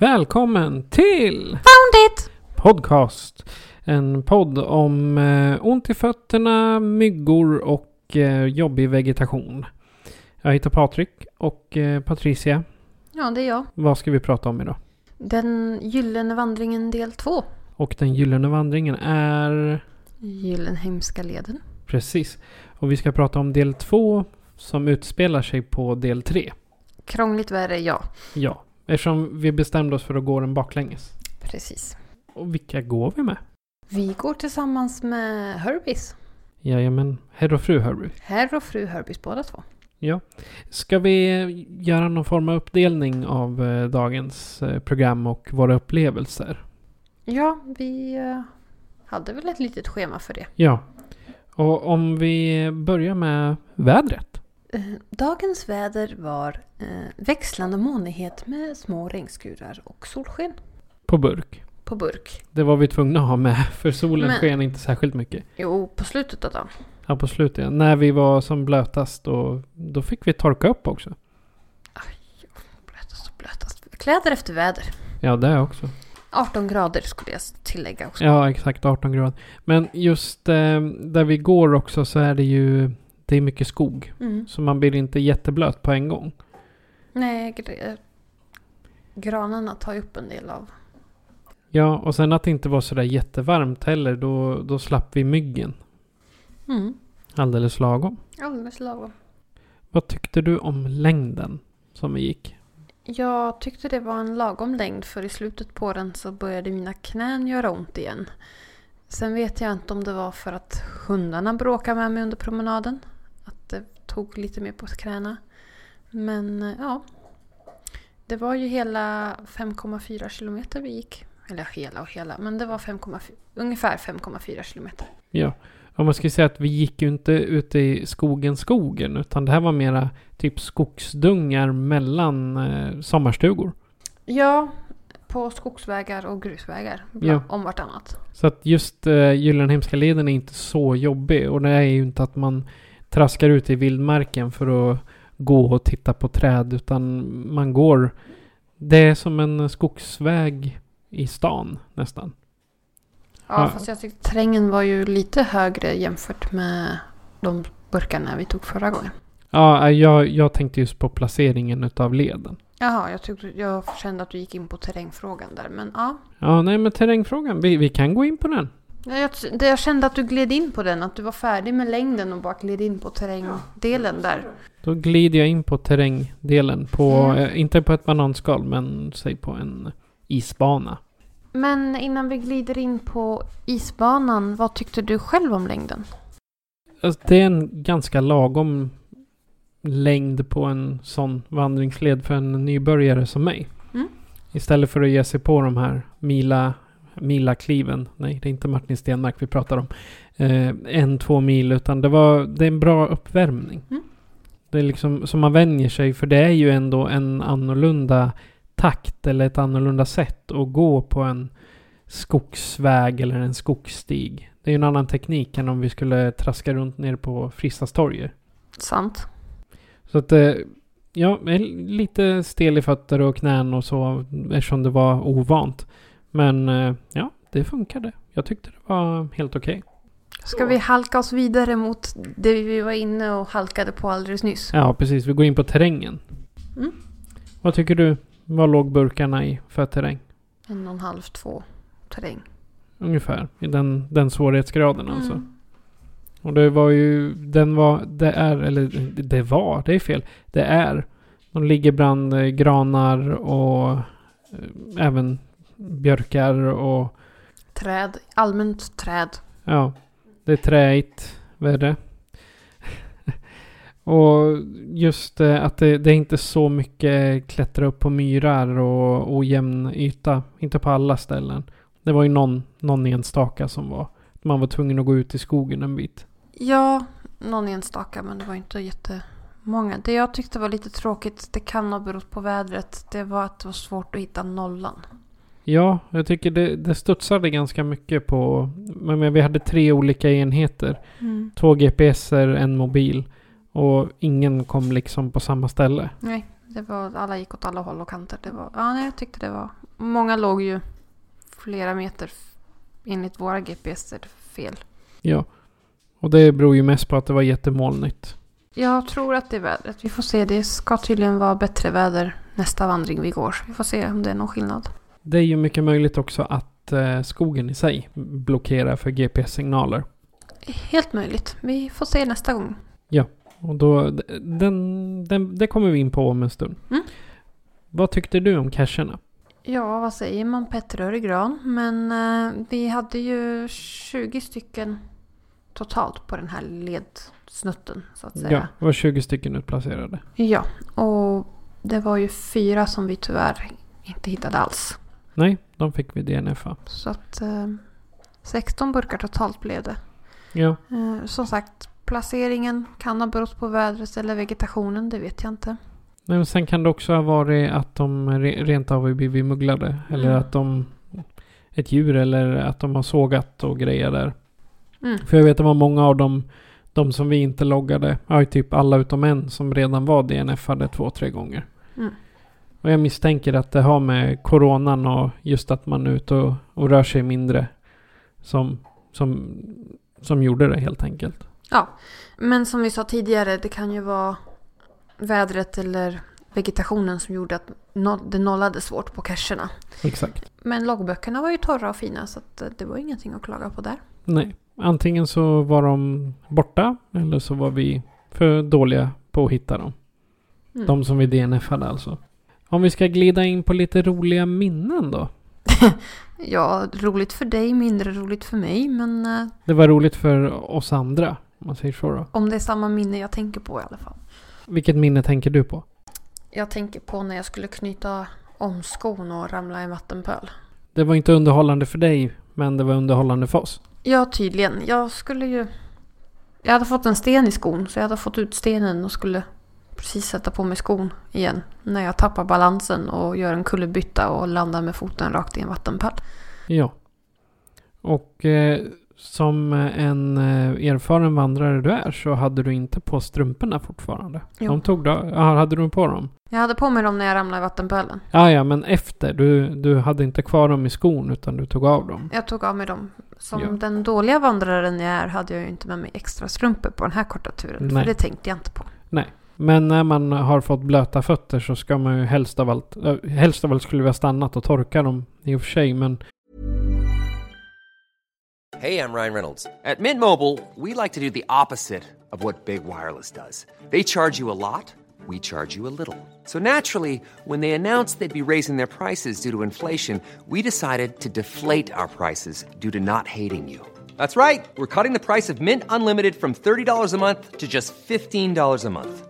Välkommen till Found it! Podcast. En podd om eh, ont i fötterna, myggor och eh, jobbig vegetation. Jag heter Patrik och eh, Patricia. Ja, det är jag. Vad ska vi prata om idag? Den gyllene vandringen del 2. Och den gyllene vandringen är Gyllenheimska leden. precis. Och vi ska prata om del två som utspelar sig på del tre. Krångligt värre, ja. Ja, eftersom vi bestämde oss för att gå den baklänges. Precis. Och vilka går vi med? Vi går tillsammans med Herbies. Jajamän, herr och fru Herbie. Herr och fru Herbies båda två. Ja. Ska vi göra någon form av uppdelning av eh, dagens eh, program och våra upplevelser? Ja, vi eh, hade väl ett litet schema för det. Ja. Och om vi börjar med vädret. Eh, Dagens väder var eh, växlande molnighet med små regnskurar och solsken På burk. på burk. Det var vi tvungna att ha med för solen Men- sken inte särskilt mycket. Jo, på slutet av dagen. Ja, på slutet. ja. När vi var som blötast och då fick vi torka upp också. Blötast och blötast. Kläder efter väder. Ja, det också. 18 grader skulle jag tillägga också. Ja, exakt 18 grader. Men just eh, där vi går också så är det ju det är mycket skog. Mm. Så man blir inte jätteblöt på en gång. Nej, gr- granarna tar ju upp en del av... Ja, och sen att det inte var sådär jättevarmt heller. Då, då slapp vi myggen. Mm. Alldeles lagom. Alldeles lagom. Vad tyckte du om längden som vi gick? Jag tyckte det var en lagom längd för i slutet på den så började mina knän göra ont igen. Sen vet jag inte om det var för att hundarna bråkade med mig under promenaden. Det tog lite mer på knäna. Men eh, ja. Det var ju hela 5,4 kilometer vi gick. Eller hela och hela, men det var 5,4 ungefär 5,4 kilometer. Ja, om man ska säga att vi gick ju inte ute i skogen, skogen. Utan det här var mera typ skogsdungar mellan eh, sommarstugor. Ja, på skogsvägar och grusvägar. Ja. Om vartannat. Så att just eh, Gyllenheimska leden är inte så jobbig. Och det är ju inte att man traskar ut i vildmarken för att gå och titta på träd. Utan man går... Det är som en skogsväg i stan nästan. Ja, fast jag tyckte terrängen var ju lite högre jämfört med de burkarna vi tog förra gången. Ja, eh, jag, jag tänkte just på placeringen utav leden. Jaha, jag, tyckte, jag kände att du gick in på terrängfrågan där. Men ja, Ja, nej men terrängfrågan. Vi, vi kan gå in på den. Ja, jag, jag kände att du gled in på den. Att du var färdig med längden och bara gled in på terrängdelen där. Då glider jag in på terrängdelen. På, Mm. eh, inte på ett bananskal, men säg på en isbana. Men innan vi glider in på isbanan, vad tyckte du själv om längden? Alltså, det är en ganska lagom längd på en sån vandringsled för en nybörjare som mig. Mm. Istället för att ge sig på de här mila, milakliven. Nej, det är inte Martin Stenmark vi pratar om. Eh, en, två mil, utan det, var, det är en bra uppvärmning. Mm. Det är liksom som man vänjer sig, för det är ju ändå en annorlunda takt eller ett annorlunda sätt att gå på en skogsväg eller en skogsstig. Det är ju en annan teknik än om vi skulle traska runt ner på Fristadstorget. Sant. Så att, eh, ja, lite stel i fötter och knän och så eftersom det var ovant. Men eh, ja, det funkade. Jag tyckte det var helt okej. Ska vi halka oss vidare mot det vi var inne och halkade på alldeles nyss? Ja, precis. Vi går in på terrängen. Mm. Vad tycker du? Vad låg burkarna i för terräng? En och en halv, två terräng. ungefär. I den, den svårighetsgraden alltså. Mm. Och det var ju, den var, det är, eller det var, det är fel. Det är. De ligger bland eh, granar och eh, även björkar och Träd. Allmänt träd. ja, det är träigt. Vad är det? och just eh, att det, det är inte så mycket klättra upp på myrar och ojämn yta. Inte på alla ställen. Det var ju någon, någon enstaka som var, man var tvungen att gå ut i skogen en bit. Ja, någon enstaka men det var inte jättemånga. Det jag tyckte var lite tråkigt, det kan ha berott på vädret, det var att det var svårt att hitta nollan. Ja, jag tycker det, det studsade ganska mycket på... Men vi hade tre olika enheter. Två GPSer, en mobil. Och ingen kom liksom på samma ställe. Nej, det var, alla gick åt alla håll och kanter. Det var, ja, nej, jag tyckte det var... Många låg ju flera meter enligt våra GPSer fel. Ja. Och det beror ju mest på att det var jättemolnigt. Jag tror att det är vädret. Vi får se. Det ska tydligen vara bättre väder nästa vandring vi går. Så vi får se om det är någon skillnad. Det är ju mycket möjligt också att eh, skogen i sig blockerar för GPS-signaler. Helt möjligt. Vi får se nästa gång. Och då, den, den, det kommer vi in på om en stund. Mm. Vad tyckte du om cacherna? Ja, vad säger man? Petterör i gran. Men eh, vi hade ju 20 stycken totalt på den här ledsnutten så att Ja, säga. det var 20 stycken utplacerade. Ja, och det var ju fyra som vi tyvärr inte hittade alls. Nej, de fick vi DNFa. Så att eh, 16 burkar totalt blev det. Ja, Eh, som sagt, placeringen kan ha berott på vädret eller vegetationen, det vet jag inte. Nej, men sen kan det också ha varit att de re- rent av har blivit mugglade. Eller Mm. att de... Ett djur eller att de har sågat och grejer där. Mm. För jag vet att det var många av dem, de som vi inte loggade, ja typ alla utom en som redan var DNF-ade två, tre gånger. Mm. Och jag misstänker att det har med coronan och just att man är ute och, och rör sig mindre som, som, som gjorde det helt enkelt. Ja, men som vi sa tidigare, det kan ju vara vädret eller vegetationen som gjorde att det nollade svårt på cacherna. Exakt. Men loggböckerna var ju torra och fina så eh, det var ingenting att klaga på där. Nej. Antingen så var de borta eller så var vi för dåliga på att hitta dem. Mm. De som vi DNF-ade alltså. Om vi ska glida in på lite roliga minnen då. Ja, roligt för dig, mindre roligt för mig, men eh, Det var roligt för oss andra, om man säger så då. om det är samma minne jag tänker på i alla fall. Vilket minne tänker du på? Jag tänker på när jag skulle knyta om skon och ramla i en vattenpöl. Det var inte underhållande för dig, men det var underhållande för oss. Ja, tydligen. Jag skulle ju... Jag hade fått en sten i skon, så jag hade fått ut stenen och skulle precis sätta på mig skon igen. När jag tappar balansen och gör en kullerbytta och landar med foten rakt i en vattenpöl. Ja. Och eh, som en eh, erfaren vandrare du är så hade du inte på strumporna fortfarande. Jo. De tog ja, hade du på dem? Jag hade på mig dem när jag ramlade i vattenpölen. Ja, ja, men efter. Du, du hade inte kvar dem i skon utan du tog av dem. Jag tog av mig dem. Som Ja. den dåliga vandraren jag är hade jag ju inte med mig extra strumpor på den här korta turen. Nej. För det tänkte jag inte på. Men när man har fått blöta fötter så ska man ju helst av allt, äh, helst av allt skulle vi ha stannat och torkat dem i och för sig, men Hej, jag Ryan Reynolds. På Mint Mobile, we like to do the opposite of what Big Wireless does. They charge you a lot, we charge you a little. So naturally, when they announced they'd be raising their prices due to inflation, we decided to deflate our prices due to not hating you. That's right. We're cutting the price of Mint Unlimited from $30 a month to just $15 a month.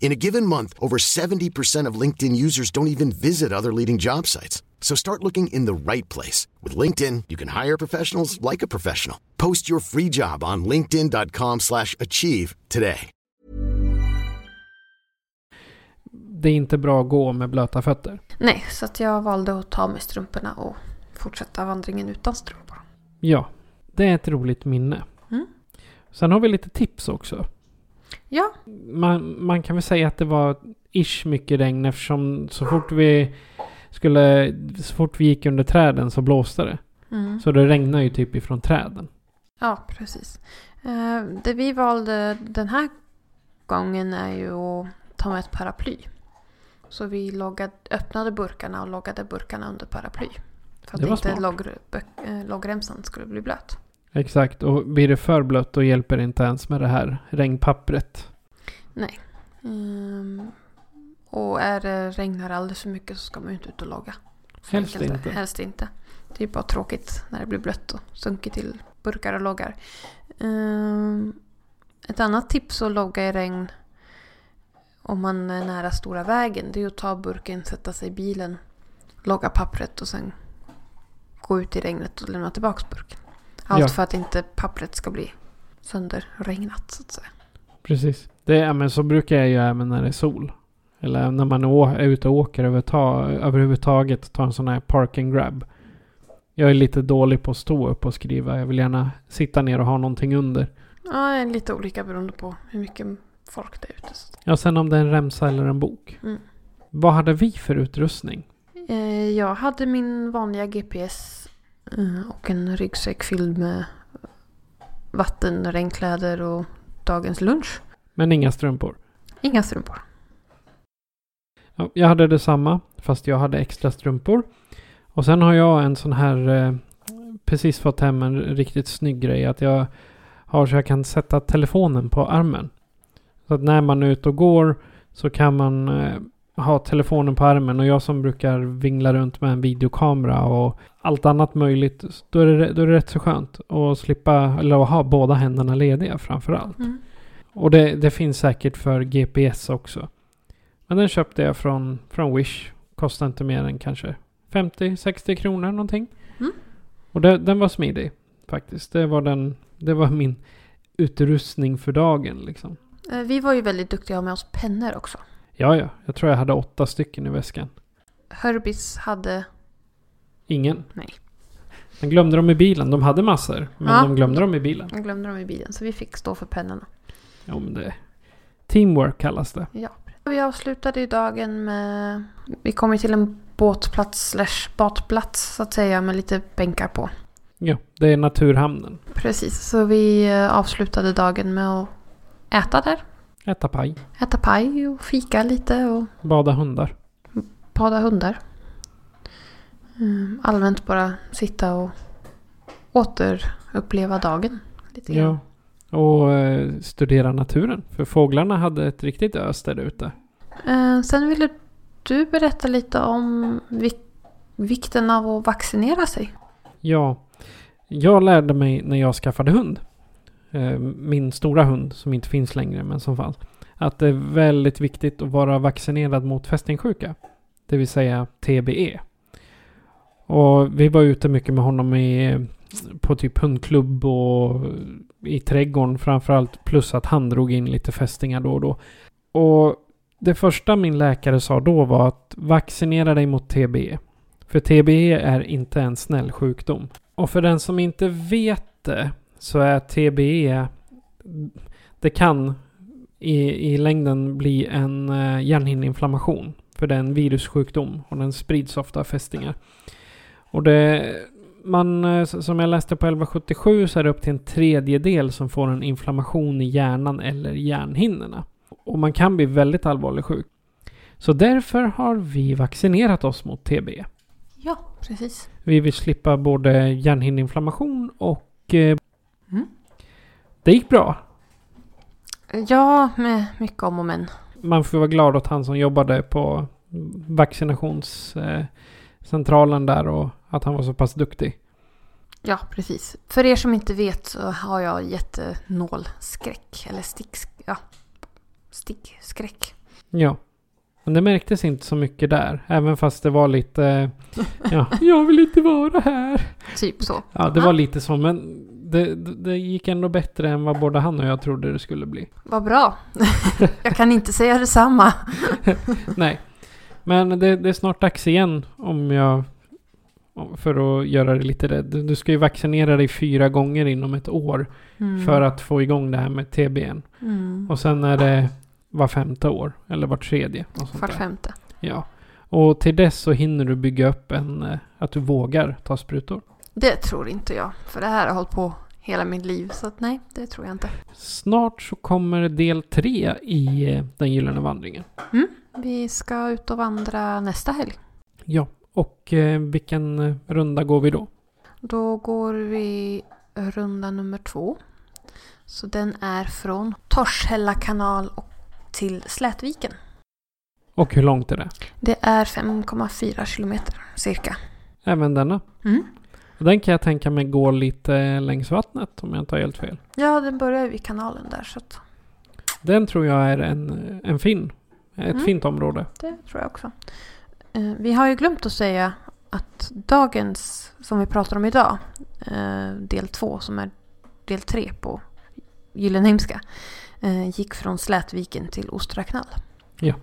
In a given month, over 70% of LinkedIn users don't even visit other leading job sites. So start looking in the right place. With LinkedIn, you can hire professionals like a professional. Post your free job on linkedin.com slash achieve today. det är inte bra att gå med blöta fötter. Nej, så att jag valde att ta med strumporna och fortsätta vandringen utan strumpor. Ja, det är ett roligt minne. Mm. Sen har vi lite tips också. Ja, Man, man kan väl säga att det var ish mycket regn eftersom så fort vi skulle... Så fort vi gick under träden så blåste det. mm. Så det regnar ju typ ifrån träden. ja precis. Eh, det vi valde den här gången är ju att ta med ett paraply. Så vi loggade, öppnade burkarna och loggade burkarna under paraply. För att inte eh, loggremsan skulle bli blöt. Exakt. Och blir det för blött då hjälper det inte ens med det här regnpappret. Ehm, och är det regnar alldeles för mycket så ska man ju inte ut och. Så Helst enkelt inte. Helst inte. Det är bara tråkigt när det blir blött och sunkigt till burkar och loggar. Ehm, ett annat tips att logga i regn om man är nära stora vägen det är att ta burken, sätta sig i bilen, logga pappret och sen gå ut i regnet och lämna tillbaka burken. Allt Ja. för att inte pappret ska bli sönderregnat så att säga. Precis. Det, ja, men så brukar jag göra även när det är sol. Eller när man är ute och åker överta- överhuvudtaget. Ta en sån här park and grab. Jag är lite dålig på att stå upp och skriva. Jag vill gärna sitta ner och ha någonting under. Ja, lite olika beroende på hur mycket folk det är ute. Ja, sen om det är en remsa eller en bok. Mm. Vad hade vi för utrustning? Eh, Jag hade min vanliga GPS och en ryggsäck fylld med vatten, regnkläder och dagens lunch. Men inga strumpor. Inga strumpor. Ja, jag hade detsamma. Fast jag hade extra strumpor. Och sen har jag en sån här... Eh, precis fått hem en riktigt snygg grej. Att jag har så jag kan sätta telefonen på armen. Så att när man är ute och går så kan man eh, ha telefonen på armen. Och jag som brukar vingla runt med en videokamera och allt annat möjligt. Då är det, då är det rätt så skönt att slippa, eller att ha båda händerna lediga framför allt. Mm. Och det, det finns säkert för GPS också. Men den köpte jag från, från Wish. Kostade inte mer än kanske 50-60 kronor någonting. Mm. Och det, den var smidig faktiskt. Det var, den, det var min utrustning för dagen liksom. Eh, Vi var ju väldigt duktiga med oss pennor också. Ja, ja. Jag tror jag hade åtta stycken i väskan. Herbis hade... Ingen. Nej. De glömde dem i bilen. De hade massor. Men Ja. de glömde dem i bilen. Jag glömde dem i bilen så vi fick stå för pennorna. Ja, men det... Teamwork kallas det. Ja. Vi avslutade ju dagen med... Vi kom ju till en båtplats slash badplats så att säga med lite bänkar på. Ja, det är Naturhamnen. Precis, så vi eh, avslutade dagen med att äta där. Äta paj. Äta paj och fika lite och Bada hundar. bada hundar. Mm, allmänt bara sitta och återuppleva dagen. Lite grann. Ja. Och eh, studera naturen. För fåglarna hade ett riktigt ös där ute. Eh, sen ville du berätta lite om vik- vikten av att vaccinera sig. Ja. Jag lärde mig när jag skaffade hund. Eh, min stora hund som inte finns längre men som fanns. Att det är väldigt viktigt att vara vaccinerad mot fästingsjuka. Det vill säga TBE. Och vi var ute mycket med honom i, på typ hundklubb och i trädgården framförallt. Plus att han drog in lite fästingar då och då. Och det första min läkare sa då var att vaccinera dig mot TBE. För TBE är inte en snäll sjukdom. Och för den som inte vet det så är TBE det kan i, i längden bli en uh, hjärnhinneinflammation. För det är en virussjukdom och den sprids ofta av fästingar. Och det, man, eh, som jag läste på 1177 så är det upp till en tredjedel som får en inflammation i hjärnan eller hjärnhinnorna. Och man kan bli väldigt allvarligt sjuk. Så därför har vi vaccinerat oss mot TBE. Ja, precis. Vi vill slippa både hjärnhinneinflammation och... Mm. Det gick bra. Ja, med mycket om och men. Man får vara glad åt han som jobbade på vaccinationscentralen där och att han var så pass duktig. Ja, precis. För er som inte vet så har jag jättenålskräck. Eller stick... Ja. Stickskräck. Ja. Men det märktes inte så mycket där. Även fast det var lite... Ja, jag vill inte vara här. Typ så. Ja, det var lite så. Men det, det gick ändå bättre än vad både han och jag trodde det skulle bli. Vad bra. jag kan inte säga detsamma. Nej. Men det, det är snart dags igen om jag För att göra dig lite rädd. Du ska ju vaccinera dig fyra gånger inom ett år. Mm. För att få igång det här med TBN. Mm. Och sen är det var femte år. Eller var tredje. Vart femte. Ja. Och till dess så hinner du bygga upp en... eh, Att du vågar ta sprutor. Det tror inte jag. För det här har hållit på hela mitt liv. Så att nej, det tror jag inte. Snart så kommer del tre i eh, Den gyllene vandringen. Vi ska ut och vandra nästa helg. Ja. Och eh, vilken runda går vi då? Då går vi runda nummer två. Så den är från Torshälla kanal till Slätviken. Och hur långt är det? Det är 5,4 kilometer cirka. Även denna. Mm. Och den kan jag tänka mig gå lite längs vattnet om jag inte har helt fel. Ja, den börjar vid kanalen där så att Den tror jag är en, en fin. Ett Mm. fint område. det tror jag också. Eh, Vi har ju glömt att säga att dagens, som vi pratar om idag, eh, del två som är del tre på Gyllenheimska, eh, gick från Slätviken till Ostraknall. Ja.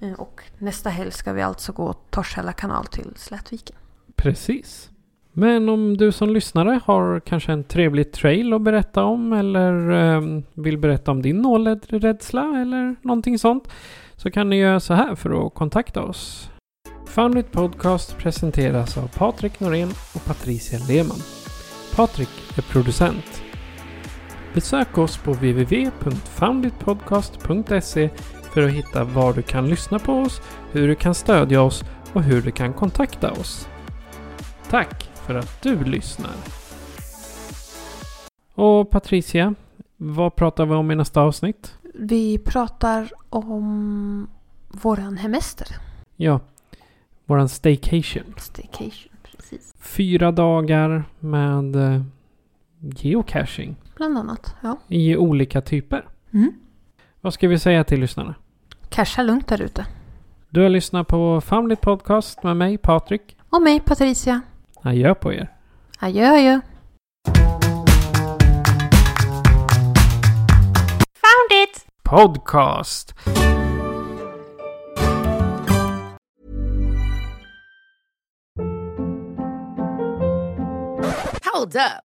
Mm. Och nästa helg ska vi alltså gå Torshälla kanal till Slätviken. Precis. Men om du som lyssnare har kanske en trevlig trail att berätta om eller eh, vill berätta om din nålrädsla eller någonting sånt så kan ni göra så här för att kontakta oss. Foundit Podcast presenteras av Patrik Norén och Patricia Lehmann. Patrik är producent. Besök oss på www.founditpodcast.se för att hitta var du kan lyssna på oss, hur du kan stödja oss och hur du kan kontakta oss. Tack för att du lyssnar. Och Patricia, vad pratar vi om i nästa avsnitt? Vi pratar om våran hemester. Ja, våran staycation. Staycation, precis. Fyra dagar med eh, geocaching Bland annat, ja. i olika typer. Mm. Vad ska vi säga till lyssnarna? Casha lugnt där ute. Du har lyssnat på Family Podcast med mig, Patrik. Och mig, Patricia. Adjö på er. Adjö, adjö. Podcast! Hold up.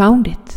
Found it.